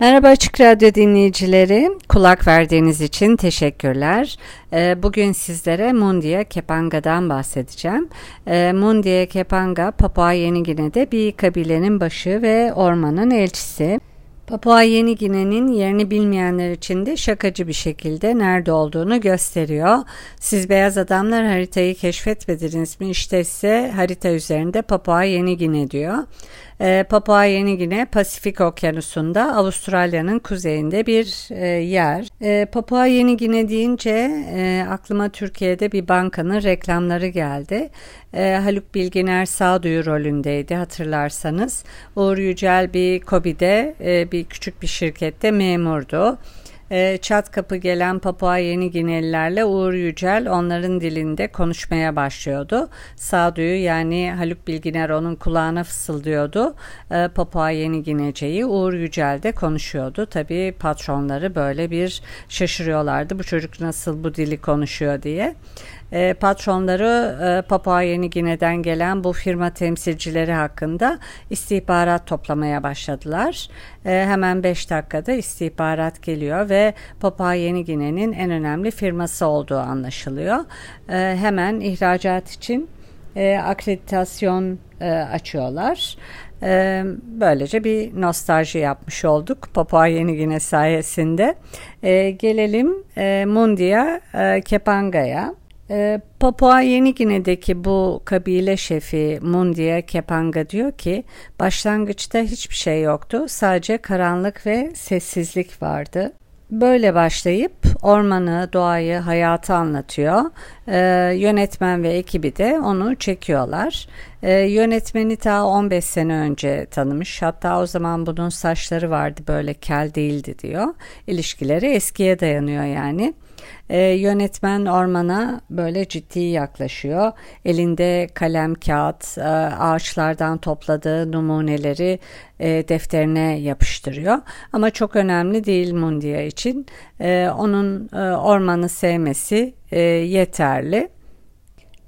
Merhaba Açık Radyo dinleyicileri, kulak verdiğiniz için teşekkürler. Ee, bugün sizlere Mundia Kepanga'dan bahsedeceğim. Ee, Mundia Kepanga, Papua Yeni Gine'de bir kabilenin başı ve ormanın elçisi. Papua Yeni Gine'nin yerini bilmeyenler için de şakacı bir şekilde nerede olduğunu gösteriyor. Siz beyaz adamlar haritayı keşfetmediniz mi? İşte size harita üzerinde Papua Yeni Gine diyor. Ee, Papua Yeni Gine Pasifik Okyanusu'nda Avustralya'nın kuzeyinde bir e, yer. E, Papua Yeni Gine deyince e, aklıma Türkiye'de bir bankanın reklamları geldi. E, Haluk Bilginer sağduyu rolündeydi hatırlarsanız. Uğur Yücel bir KOBİ'de e, bir küçük bir şirkette memurdu e, çat kapı gelen Papua Yeni Ginelilerle Uğur Yücel onların dilinde konuşmaya başlıyordu. Sağduyu yani Haluk Bilginer onun kulağına fısıldıyordu. E, Papua Yeni Ginece'yi Uğur Yücel de konuşuyordu. Tabii patronları böyle bir şaşırıyorlardı. Bu çocuk nasıl bu dili konuşuyor diye e, patronları e, Papua Yeni Gine'den gelen bu firma temsilcileri hakkında istihbarat toplamaya başladılar. E, hemen 5 dakikada istihbarat geliyor ve Papua Yeni Gine'nin en önemli firması olduğu anlaşılıyor. Hemen ihracat için akreditasyon açıyorlar. Böylece bir nostalji yapmış olduk Papua Yeni Gine sayesinde. Gelelim e, Mundia Kepanga'ya. E, Papua Yeni Gine'deki bu kabile şefi Mundia Kepanga diyor ki başlangıçta hiçbir şey yoktu sadece karanlık ve sessizlik vardı. Böyle başlayıp ormanı, doğayı, hayatı anlatıyor. Ee, yönetmen ve ekibi de onu çekiyorlar. Ee, yönetmeni ta 15 sene önce tanımış. Hatta o zaman bunun saçları vardı böyle kel değildi diyor. İlişkileri eskiye dayanıyor yani. E, yönetmen ormana böyle ciddi yaklaşıyor. Elinde kalem, kağıt, e, ağaçlardan topladığı numuneleri e, defterine yapıştırıyor. Ama çok önemli değil Mundia için. E, onun e, ormanı sevmesi e, yeterli.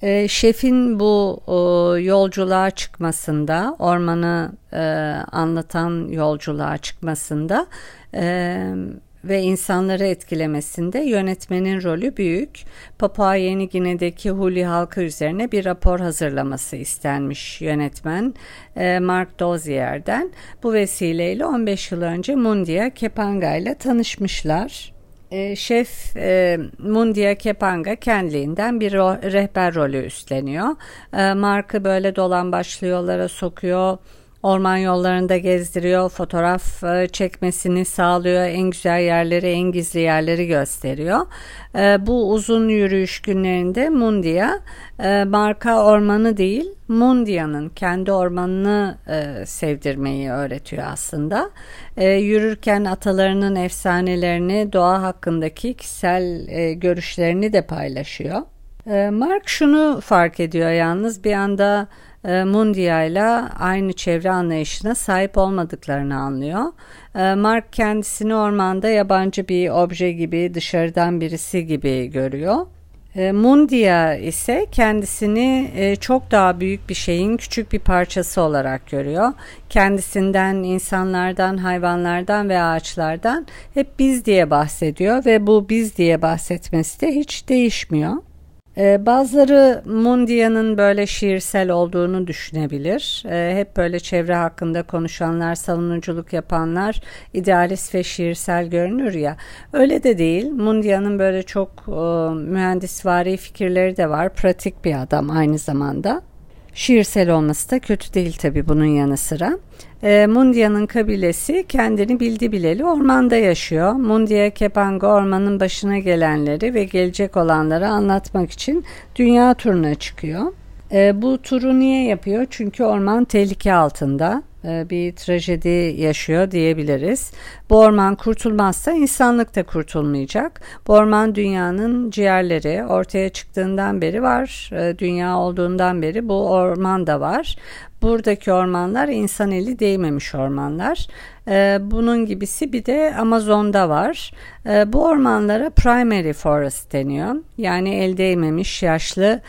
E, şefin bu e, yolculuğa çıkmasında, ormanı e, anlatan yolculuğa çıkmasında e, ve insanları etkilemesinde yönetmenin rolü büyük. Papua Yeni Gine'deki Huli halkı üzerine bir rapor hazırlaması istenmiş yönetmen e, Mark Dozier'den. Bu vesileyle 15 yıl önce Mundia Kepanga ile tanışmışlar. E, şef e, Mundia Kepanga kendiliğinden bir rehber rolü üstleniyor. E, Mark'ı böyle dolan başlı yollara sokuyor Orman yollarında gezdiriyor, fotoğraf e, çekmesini sağlıyor, en güzel yerleri, en gizli yerleri gösteriyor. E, bu uzun yürüyüş günlerinde Mundia e, marka ormanı değil, Mundia'nın kendi ormanını sevdirmeyi öğretiyor aslında. Yürürken atalarının efsanelerini, doğa hakkındaki kişisel görüşlerini de paylaşıyor. Mark şunu fark ediyor yalnız bir anda e, Mundia ile aynı çevre anlayışına sahip olmadıklarını anlıyor. E, Mark kendisini ormanda yabancı bir obje gibi dışarıdan birisi gibi görüyor. E, Mundia ise kendisini çok daha büyük bir şeyin küçük bir parçası olarak görüyor. Kendisinden, insanlardan, hayvanlardan ve ağaçlardan hep biz diye bahsediyor ve bu biz diye bahsetmesi de hiç değişmiyor. Ee, bazıları Mundia'nın böyle şiirsel olduğunu düşünebilir. Ee, hep böyle çevre hakkında konuşanlar, savunuculuk yapanlar idealist ve şiirsel görünür ya. Öyle de değil. Mundia'nın böyle çok e, mühendisvari fikirleri de var. Pratik bir adam aynı zamanda. Şiirsel olması da kötü değil tabi bunun yanı sıra. E, Mundia'nın kabilesi kendini bildi bileli ormanda yaşıyor. Mundia Kepango ormanın başına gelenleri ve gelecek olanları anlatmak için dünya turuna çıkıyor. E, bu turu niye yapıyor? Çünkü orman tehlike altında bir trajedi yaşıyor diyebiliriz. Bu orman kurtulmazsa insanlık da kurtulmayacak. Bu orman dünyanın ciğerleri ortaya çıktığından beri var. E, dünya olduğundan beri bu orman da var. Buradaki ormanlar insan eli değmemiş ormanlar. E, bunun gibisi bir de Amazon'da var. Bu ormanlara primary forest deniyor. Yani el değmemiş yaşlı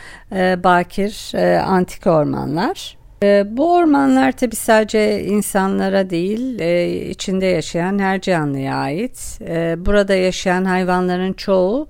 bakir antik ormanlar. Ee, bu ormanlar tabi sadece insanlara değil e, içinde yaşayan her canlıya ait. E, burada yaşayan hayvanların çoğu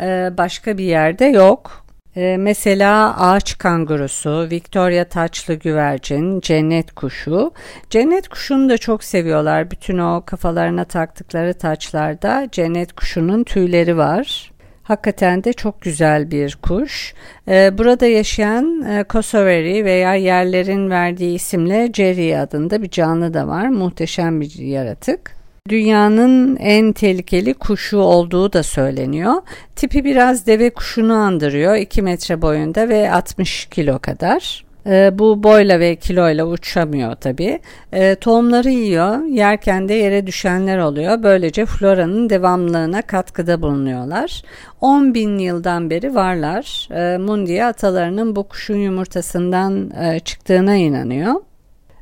e, başka bir yerde yok. E, mesela ağaç kangurusu, Victoria taçlı güvercin, cennet kuşu. Cennet kuşunu da çok seviyorlar. Bütün o kafalarına taktıkları taçlarda cennet kuşunun tüyleri var. Hakikaten de çok güzel bir kuş. Ee, burada yaşayan e, Kosoveri veya yerlerin verdiği isimle Jerry adında bir canlı da var. Muhteşem bir yaratık. Dünyanın en tehlikeli kuşu olduğu da söyleniyor. Tipi biraz deve kuşunu andırıyor. 2 metre boyunda ve 60 kilo kadar. E, bu boyla ve kiloyla uçamıyor tabii. E, tohumları yiyor. Yerken de yere düşenler oluyor. Böylece floranın devamlılığına katkıda bulunuyorlar. 10 bin yıldan beri varlar. E, Mundiye atalarının bu kuşun yumurtasından e, çıktığına inanıyor.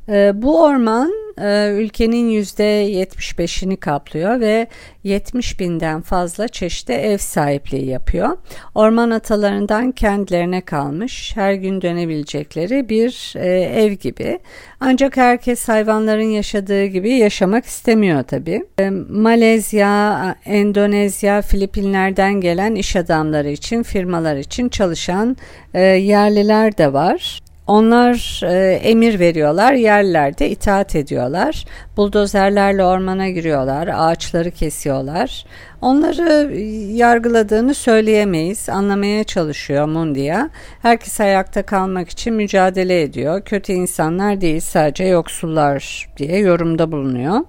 E, bu orman e, ülkenin %75'ini kaplıyor ve 70 binden fazla çeşide ev sahipliği yapıyor. Orman atalarından kendilerine kalmış her gün dönebilecekleri bir e, ev gibi. Ancak herkes hayvanların yaşadığı gibi yaşamak istemiyor tabii. E, Malezya, Endonezya, Filipinlerden gelen iş adamları için, firmalar için çalışan yerliler de var. Onlar e, emir veriyorlar, yerlerde itaat ediyorlar. Buldozerlerle ormana giriyorlar, ağaçları kesiyorlar. Onları yargıladığını söyleyemeyiz. Anlamaya çalışıyor Mundia. Herkes ayakta kalmak için mücadele ediyor. Kötü insanlar değil, sadece yoksullar diye yorumda bulunuyor.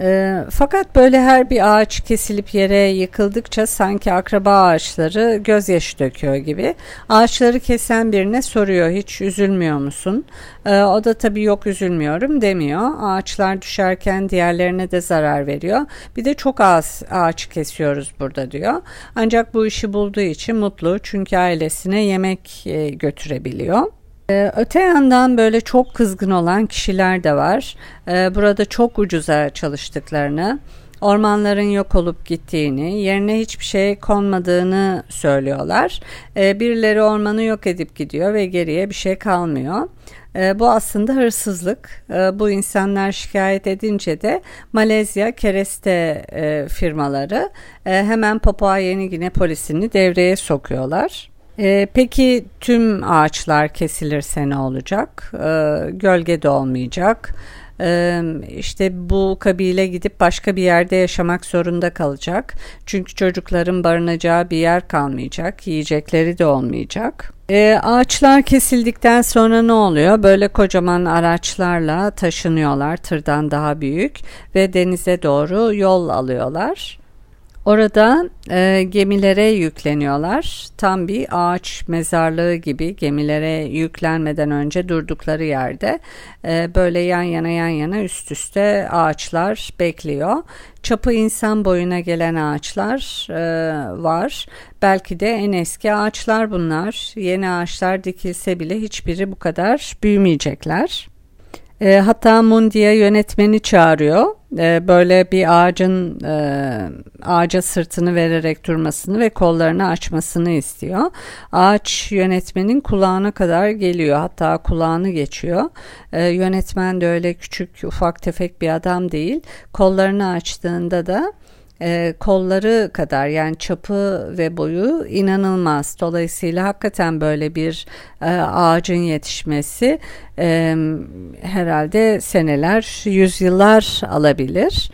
E, fakat böyle her bir ağaç kesilip yere yıkıldıkça sanki akraba ağaçları gözyaşı döküyor gibi. Ağaçları kesen birine soruyor hiç üzülmüyor musun? E, o da tabii yok üzülmüyorum demiyor. Ağaçlar düşerken diğerlerine de zarar veriyor. Bir de çok az ağaç kesiyoruz burada diyor. Ancak bu işi bulduğu için mutlu çünkü ailesine yemek e, götürebiliyor. Ee, öte yandan böyle çok kızgın olan kişiler de var. Ee, burada çok ucuza çalıştıklarını, ormanların yok olup gittiğini, yerine hiçbir şey konmadığını söylüyorlar. Ee, birileri ormanı yok edip gidiyor ve geriye bir şey kalmıyor. Bu aslında hırsızlık. Bu insanlar şikayet edince de Malezya kereste e, firmaları e, hemen Papua Yeni Gine polisini devreye sokuyorlar. Ee, peki tüm ağaçlar kesilirse ne olacak? Ee, gölge de olmayacak. Ee, işte bu kabile gidip başka bir yerde yaşamak zorunda kalacak. Çünkü çocukların barınacağı bir yer kalmayacak. Yiyecekleri de olmayacak. Ee, ağaçlar kesildikten sonra ne oluyor? Böyle kocaman araçlarla taşınıyorlar tırdan daha büyük ve denize doğru yol alıyorlar. Orada e, gemilere yükleniyorlar. Tam bir ağaç mezarlığı gibi gemilere yüklenmeden önce durdukları yerde e, böyle yan yana yan yana üst üste ağaçlar bekliyor. Çapı insan boyuna gelen ağaçlar e, var. Belki de en eski ağaçlar bunlar. Yeni ağaçlar dikilse bile hiçbiri bu kadar büyümeyecekler. E, hatta Mundi'ye yönetmeni çağırıyor. E, böyle bir ağacın e, ağaca sırtını vererek durmasını ve kollarını açmasını istiyor. Ağaç yönetmenin kulağına kadar geliyor. Hatta kulağını geçiyor. E, yönetmen de öyle küçük ufak tefek bir adam değil. Kollarını açtığında da e, kolları kadar yani çapı ve boyu inanılmaz. Dolayısıyla hakikaten böyle bir e, ağacın yetişmesi e, herhalde seneler, yüzyıllar alabilir.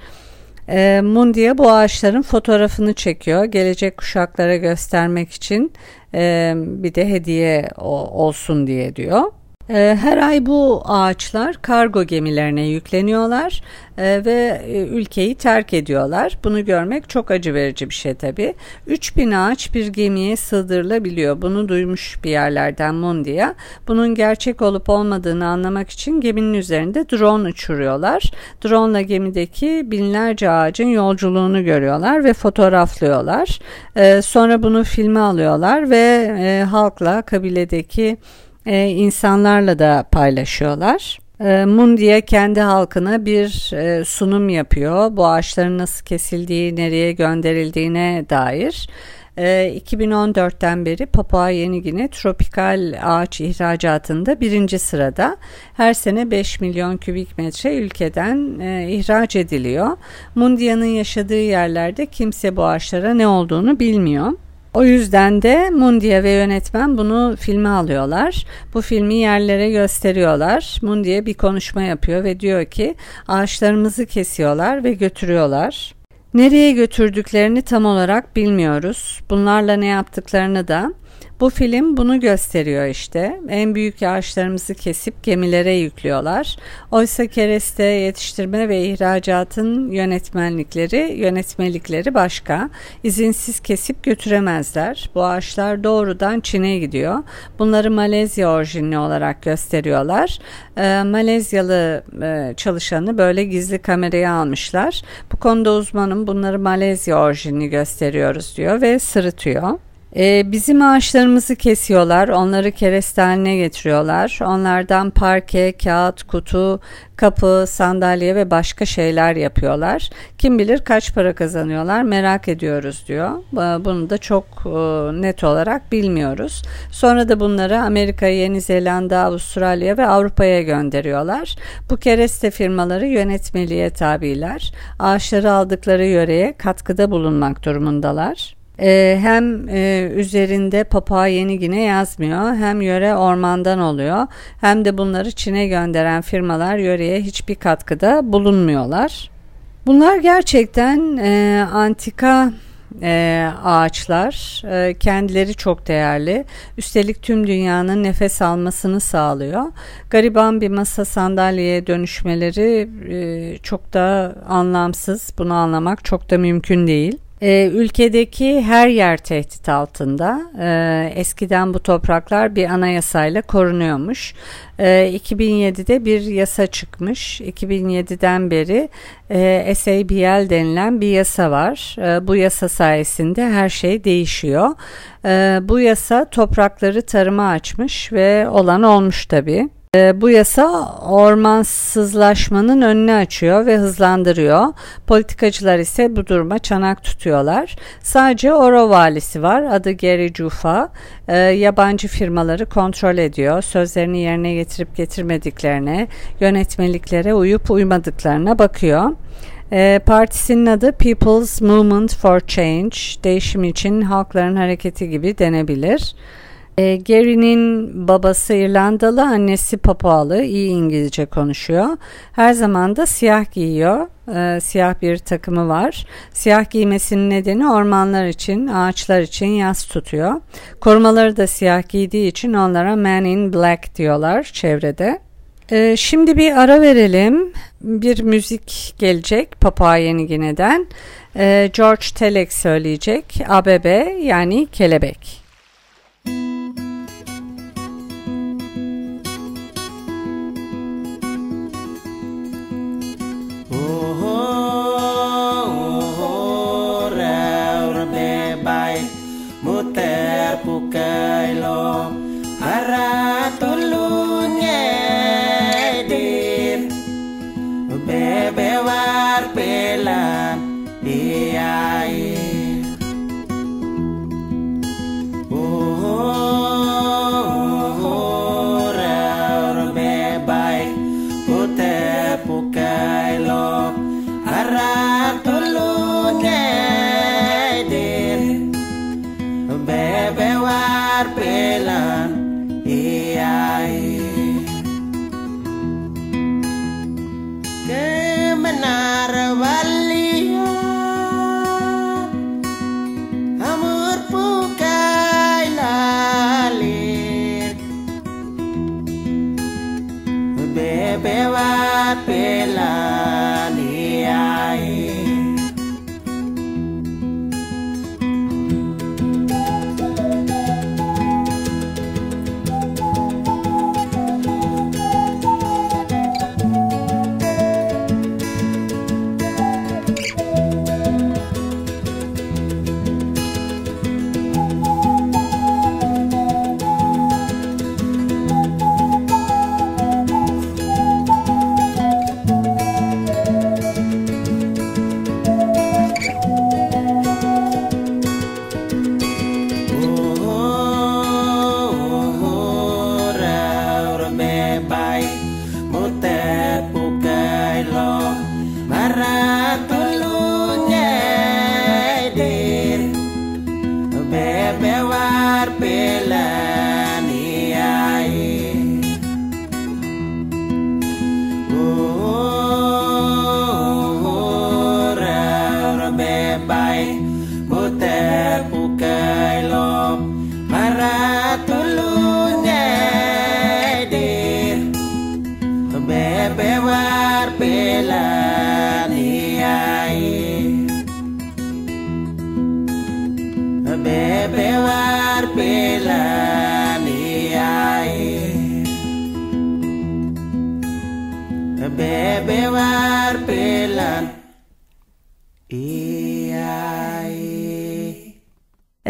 E, Mundia bu ağaçların fotoğrafını çekiyor. Gelecek kuşaklara göstermek için e, bir de hediye o, olsun diye diyor. Ee, her ay bu ağaçlar kargo gemilerine yükleniyorlar e, ve e, ülkeyi terk ediyorlar. Bunu görmek çok acı verici bir şey tabii. 3000 ağaç bir gemiye sığdırılabiliyor. Bunu duymuş bir yerlerden Mundiya. Bunun gerçek olup olmadığını anlamak için geminin üzerinde drone uçuruyorlar. Drone ile gemideki binlerce ağacın yolculuğunu görüyorlar ve fotoğraflıyorlar. Ee, sonra bunu filme alıyorlar ve e, halkla kabiledeki e, insanlarla da paylaşıyorlar. E, Mundiye kendi halkına bir e, sunum yapıyor. Bu ağaçların nasıl kesildiği, nereye gönderildiğine dair. 2014'ten e, beri Papua Yeni Gine tropikal ağaç ihracatında birinci sırada. Her sene 5 milyon kübik metre ülkeden e, ihraç ediliyor. Mundia'nın yaşadığı yerlerde kimse bu ağaçlara ne olduğunu bilmiyor. O yüzden de Mundiye ve yönetmen bunu filme alıyorlar. Bu filmi yerlere gösteriyorlar. Mundiye bir konuşma yapıyor ve diyor ki ağaçlarımızı kesiyorlar ve götürüyorlar. Nereye götürdüklerini tam olarak bilmiyoruz. Bunlarla ne yaptıklarını da bu film bunu gösteriyor işte. En büyük ağaçlarımızı kesip gemilere yüklüyorlar. Oysa kereste yetiştirme ve ihracatın yönetmenlikleri, yönetmelikleri başka. İzinsiz kesip götüremezler. Bu ağaçlar doğrudan Çin'e gidiyor. Bunları Malezya orijinli olarak gösteriyorlar. Ee, Malezyalı e, çalışanı böyle gizli kameraya almışlar. Bu konuda uzmanım bunları Malezya orijinli gösteriyoruz diyor ve sırıtıyor. Ee, bizim ağaçlarımızı kesiyorlar, onları kereste haline getiriyorlar. Onlardan parke, kağıt, kutu, kapı, sandalye ve başka şeyler yapıyorlar. Kim bilir kaç para kazanıyorlar merak ediyoruz diyor. Bunu da çok e, net olarak bilmiyoruz. Sonra da bunları Amerika, Yeni Zelanda, Avustralya ve Avrupa'ya gönderiyorlar. Bu kereste firmaları yönetmeliğe tabiler. Ağaçları aldıkları yöreye katkıda bulunmak durumundalar. Ee, hem e, üzerinde Papua Yeni Gine yazmıyor hem yöre ormandan oluyor hem de bunları Çin'e gönderen firmalar yöreye hiçbir katkıda bulunmuyorlar. Bunlar gerçekten e, antika e, ağaçlar kendileri çok değerli. Üstelik tüm dünyanın nefes almasını sağlıyor. Gariban bir masa sandalyeye dönüşmeleri çok da anlamsız. Bunu anlamak çok da mümkün değil. Ee, ülkedeki her yer tehdit altında. Ee, eskiden bu topraklar bir anayasayla korunuyormuş. Ee, 2007'de bir yasa çıkmış. 2007'den beri e, SABL denilen bir yasa var. E, bu yasa sayesinde her şey değişiyor. E, bu yasa toprakları tarıma açmış ve olan olmuş tabii. Ee, bu yasa ormansızlaşmanın önünü açıyor ve hızlandırıyor. Politikacılar ise bu duruma çanak tutuyorlar. Sadece Oro valisi var. Adı Gary Cufa. E, yabancı firmaları kontrol ediyor. Sözlerini yerine getirip getirmediklerine, yönetmeliklere uyup uymadıklarına bakıyor. E, partisinin adı People's Movement for Change, değişim için halkların hareketi gibi denebilir. E, Gary'nin babası İrlandalı, annesi Papualı, iyi İngilizce konuşuyor. Her zaman da siyah giyiyor. E, siyah bir takımı var. Siyah giymesinin nedeni ormanlar için, ağaçlar için yas tutuyor. Korumaları da siyah giydiği için onlara Man in Black diyorlar çevrede. Ee, şimdi bir ara verelim. Bir müzik gelecek Papua Yeni Gine'den. Ee, George Telek söyleyecek. ABB yani kelebek. lo ara tulunya dir bebe war pelan diai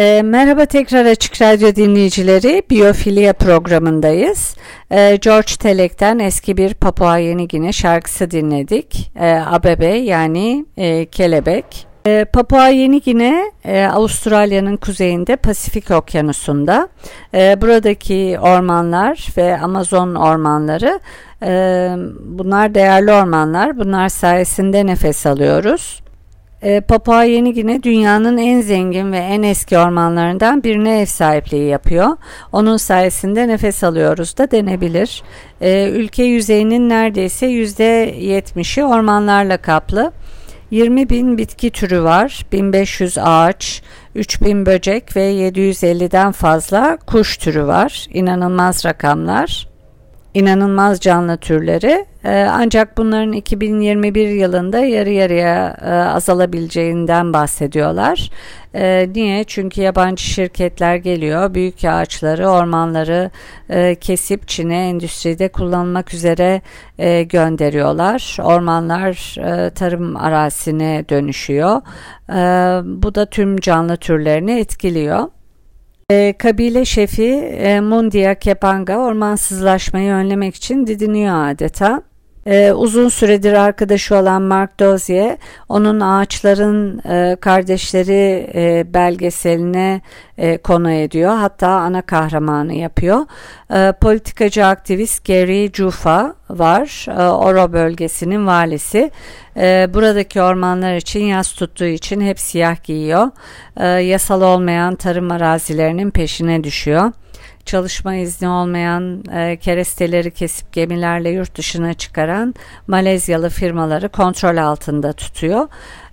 E, merhaba tekrar Açık Radyo dinleyicileri. Biyofilia programındayız. E, George Telek'ten eski bir Papua Yeni Gine şarkısı dinledik. E, Abebe yani e, kelebek. E, Papua Yeni Gine e, Avustralya'nın kuzeyinde Pasifik Okyanusu'nda. E, buradaki ormanlar ve Amazon ormanları e, bunlar değerli ormanlar. Bunlar sayesinde nefes alıyoruz. E, Papua Yeni Gine dünyanın en zengin ve en eski ormanlarından birine ev sahipliği yapıyor. Onun sayesinde nefes alıyoruz da denebilir. E, ülke yüzeyinin neredeyse %70'i ormanlarla kaplı. 20 bin bitki türü var, 1500 ağaç, 3000 böcek ve 750'den fazla kuş türü var. İnanılmaz rakamlar inanılmaz canlı türleri ee, ancak bunların 2021 yılında yarı yarıya e, azalabileceğinden bahsediyorlar. Ee, niye? Çünkü yabancı şirketler geliyor, büyük ağaçları, ormanları e, kesip Çin'e endüstride kullanmak üzere e, gönderiyorlar. Ormanlar tarım arazisine dönüşüyor. Bu da tüm canlı türlerini etkiliyor. E, kabile şefi e, Mundia Kepanga ormansızlaşmayı önlemek için didiniyor adeta. Ee, uzun süredir arkadaşı olan Mark Dozier onun ağaçların e, kardeşleri e, belgeseline e, konu ediyor. Hatta ana kahramanı yapıyor. E, politikacı aktivist Gary Jufa var. E, Oro bölgesinin valisi. E, buradaki ormanlar için yaz tuttuğu için hep siyah giyiyor. E, yasal olmayan tarım arazilerinin peşine düşüyor çalışma izni olmayan e, keresteleri kesip gemilerle yurt dışına çıkaran Malezyalı firmaları kontrol altında tutuyor.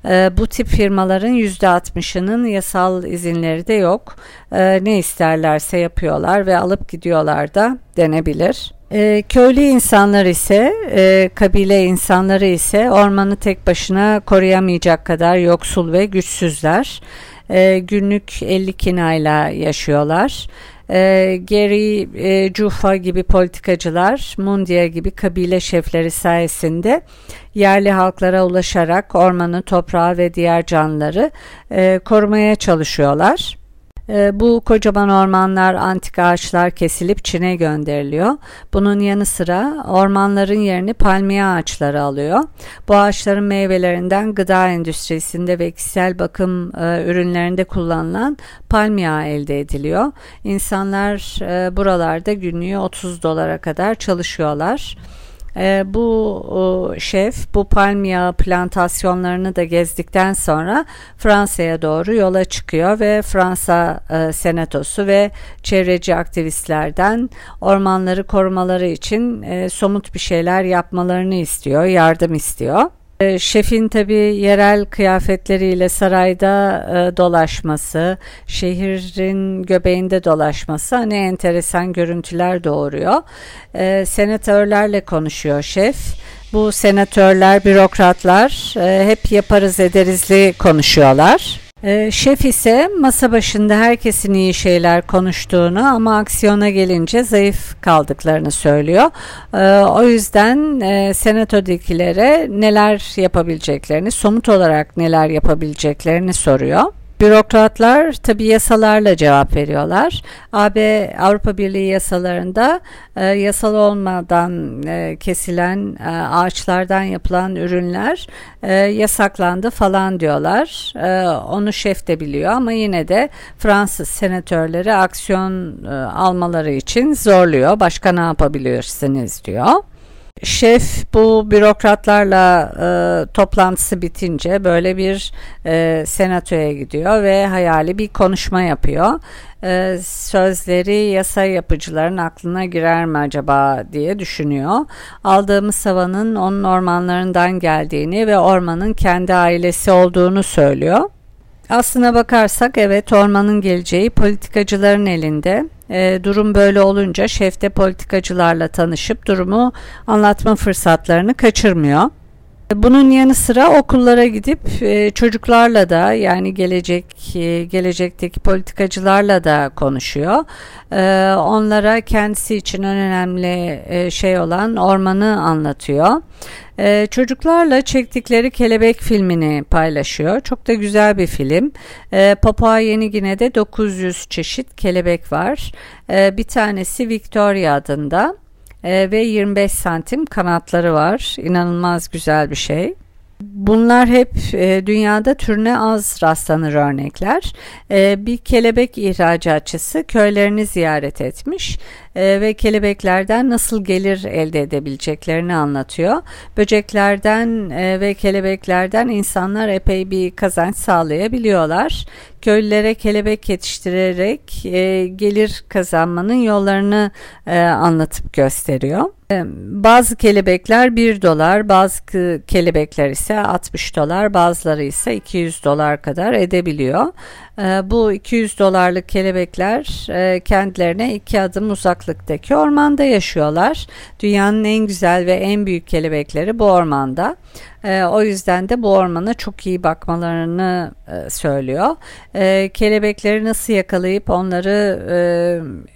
E, bu tip firmaların %60'ının yasal izinleri de yok. E, ne isterlerse yapıyorlar ve alıp gidiyorlar da denebilir. E, köylü insanlar ise, e, kabile insanları ise ormanı tek başına koruyamayacak kadar yoksul ve güçsüzler. E, günlük 50 kinayla yaşıyorlar. E, Gary e, Cufa gibi politikacılar, Mundia gibi kabile şefleri sayesinde yerli halklara ulaşarak ormanı, toprağı ve diğer canlıları e, korumaya çalışıyorlar. Ee, bu kocaman ormanlar, antik ağaçlar kesilip Çin'e gönderiliyor. Bunun yanı sıra ormanların yerini palmiye ağaçları alıyor. Bu ağaçların meyvelerinden gıda endüstrisinde ve kişisel bakım e, ürünlerinde kullanılan palmiye elde ediliyor. İnsanlar e, buralarda günlüğü 30 dolara kadar çalışıyorlar. E, bu şef bu palm yağı plantasyonlarını da gezdikten sonra Fransa'ya doğru yola çıkıyor ve Fransa e, senatosu ve çevreci aktivistlerden ormanları korumaları için e, somut bir şeyler yapmalarını istiyor, yardım istiyor. Ee, şefin tabi yerel kıyafetleriyle sarayda e, dolaşması, şehrin göbeğinde dolaşması hani enteresan görüntüler doğuruyor. E, senatörlerle konuşuyor şef. Bu senatörler, bürokratlar e, hep yaparız edirizli konuşuyorlar. E, şef ise masa başında herkesin iyi şeyler konuştuğunu ama aksiyona gelince zayıf kaldıklarını söylüyor. E, o yüzden e, senatodakilere neler yapabileceklerini, somut olarak neler yapabileceklerini soruyor. Bürokratlar tabi yasalarla cevap veriyorlar. AB Avrupa Birliği yasalarında e, yasal olmadan e, kesilen e, ağaçlardan yapılan ürünler e, yasaklandı falan diyorlar. E, onu şef de biliyor ama yine de Fransız senatörleri aksiyon e, almaları için zorluyor. Başka ne yapabilirsiniz diyor. Şef bu bürokratlarla e, toplantısı bitince böyle bir e, senatoya gidiyor ve hayali bir konuşma yapıyor. E, sözleri yasa yapıcıların aklına girer mi acaba diye düşünüyor. Aldığımız havanın onun ormanlarından geldiğini ve ormanın kendi ailesi olduğunu söylüyor. Aslına bakarsak evet ormanın geleceği politikacıların elinde. E, durum böyle olunca şef de politikacılarla tanışıp durumu anlatma fırsatlarını kaçırmıyor. Bunun yanı sıra okullara gidip e, çocuklarla da yani gelecek e, gelecekteki politikacılarla da konuşuyor. E, onlara kendisi için en önemli şey olan ormanı anlatıyor. Çocuklarla çektikleri Kelebek filmini paylaşıyor. Çok da güzel bir film. Papua Yeni Gine'de 900 çeşit kelebek var. Bir tanesi Victoria adında e, ve 25 santim kanatları var. İnanılmaz güzel bir şey. Bunlar hep e, dünyada türüne az rastlanır örnekler. E, bir kelebek ihracatçısı köylerini ziyaret etmiş e, ve kelebeklerden nasıl gelir elde edebileceklerini anlatıyor. Böceklerden e, ve kelebeklerden insanlar epey bir kazanç sağlayabiliyorlar. Köylülere kelebek yetiştirerek e, gelir kazanmanın yollarını e, anlatıp gösteriyor. E, bazı kelebekler 1 dolar, bazı kelebekler ise 60 dolar, bazıları ise 200 dolar kadar edebiliyor. Ee, bu 200 dolarlık kelebekler e, kendilerine iki adım uzaklıktaki ormanda yaşıyorlar. Dünyanın en güzel ve en büyük kelebekleri bu ormanda. E, o yüzden de bu ormana çok iyi bakmalarını e, söylüyor. E, kelebekleri nasıl yakalayıp onları e,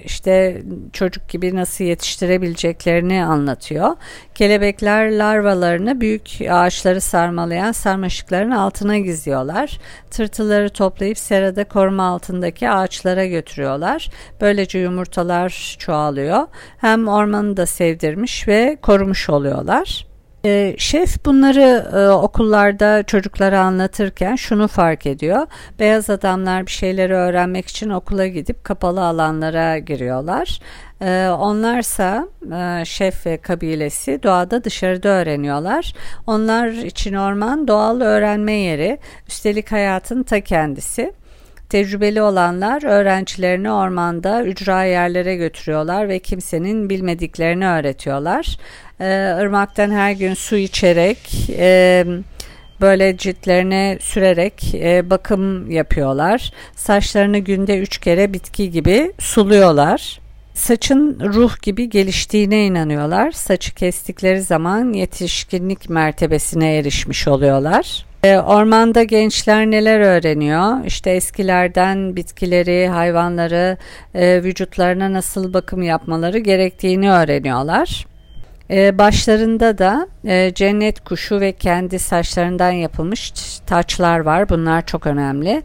işte çocuk gibi nasıl yetiştirebileceklerini anlatıyor. Kelebekler larvalarını büyük ağaçları sarmalayan sarmaşıkların altına gizliyorlar. Tırtıları toplayıp serada koruma altındaki ağaçlara götürüyorlar. Böylece yumurtalar çoğalıyor. Hem ormanı da sevdirmiş ve korumuş oluyorlar. E, şef bunları e, okullarda çocuklara anlatırken şunu fark ediyor. Beyaz adamlar bir şeyleri öğrenmek için okula gidip kapalı alanlara giriyorlar. E, onlarsa e, şef ve kabilesi doğada dışarıda öğreniyorlar. Onlar için orman doğal öğrenme yeri. Üstelik hayatın ta kendisi. Tecrübeli olanlar öğrencilerini ormanda ücra yerlere götürüyorlar ve kimsenin bilmediklerini öğretiyorlar. Ee, her gün su içerek e, böyle ciltlerine sürerek e, bakım yapıyorlar. Saçlarını günde üç kere bitki gibi suluyorlar. Saçın ruh gibi geliştiğine inanıyorlar. Saçı kestikleri zaman yetişkinlik mertebesine erişmiş oluyorlar. E, ormanda gençler neler öğreniyor? İşte eskilerden bitkileri, hayvanları, e, vücutlarına nasıl bakım yapmaları gerektiğini öğreniyorlar. E, başlarında da cennet kuşu ve kendi saçlarından yapılmış taçlar var. Bunlar çok önemli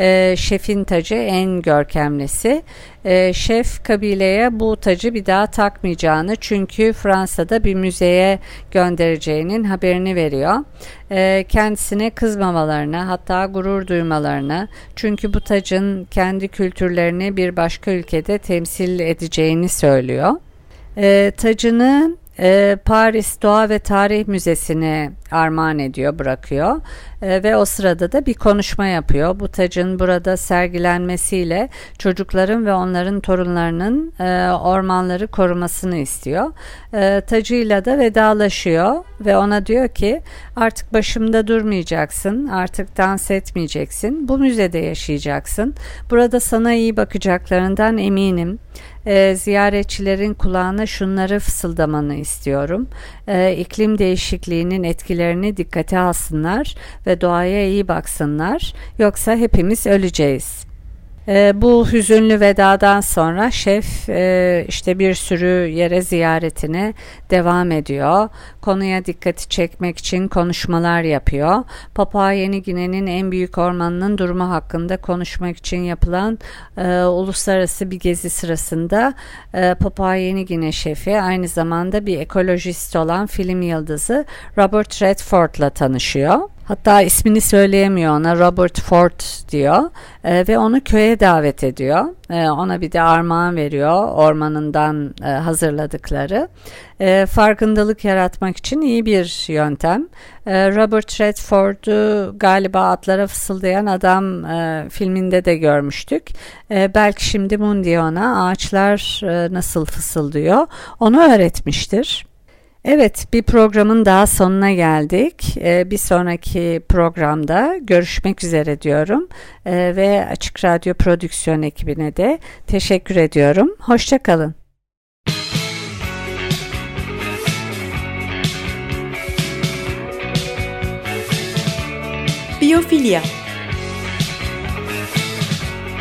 e, şefin tacı en görkemlisi. E, şef kabileye bu tacı bir daha takmayacağını çünkü Fransa'da bir müzeye göndereceğinin haberini veriyor. E, kendisine kızmamalarını hatta gurur duymalarını çünkü bu tacın kendi kültürlerini bir başka ülkede temsil edeceğini söylüyor. E, tacını e, Paris Doğa ve Tarih Müzesi'ne armağan ediyor, bırakıyor e, ve o sırada da bir konuşma yapıyor. Bu tacın burada sergilenmesiyle çocukların ve onların torunlarının e, ormanları korumasını istiyor. E, tacıyla da vedalaşıyor ve ona diyor ki artık başımda durmayacaksın, artık dans etmeyeceksin, bu müzede yaşayacaksın. Burada sana iyi bakacaklarından eminim e, ziyaretçilerin kulağına şunları fısıldamanı istiyorum. E, iklim değişikliğinin etkilerini dikkate alsınlar ve doğaya iyi baksınlar. Yoksa hepimiz öleceğiz. E, bu hüzünlü vedadan sonra şef e, işte bir sürü yere ziyaretine devam ediyor. Konuya dikkati çekmek için konuşmalar yapıyor. Papua Yeni Gine'nin en büyük ormanının durumu hakkında konuşmak için yapılan e, uluslararası bir gezi sırasında e, Papua Yeni Gine şefi aynı zamanda bir ekolojist olan film yıldızı Robert Redford'la tanışıyor. Hatta ismini söyleyemiyor ona Robert Ford diyor e, ve onu köye davet ediyor. E, ona bir de armağan veriyor ormanından e, hazırladıkları. E, farkındalık yaratmak için iyi bir yöntem. E, Robert Redford'u galiba atlara fısıldayan adam e, filminde de görmüştük. E, belki şimdi Mundi ona ağaçlar e, nasıl fısıldıyor onu öğretmiştir. Evet, bir programın daha sonuna geldik. Ee, bir sonraki programda görüşmek üzere diyorum ee, ve Açık Radyo Prodüksiyon ekibine de teşekkür ediyorum. Hoşçakalın. Biyofilya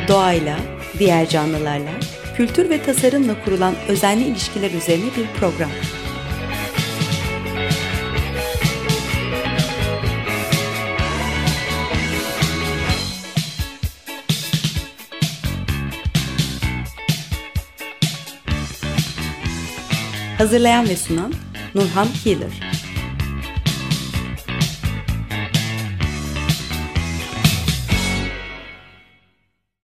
Doğayla, diğer canlılarla, kültür ve tasarımla kurulan özenli ilişkiler üzerine bir program. Hazırlayan ve sunan Nurhan Healer.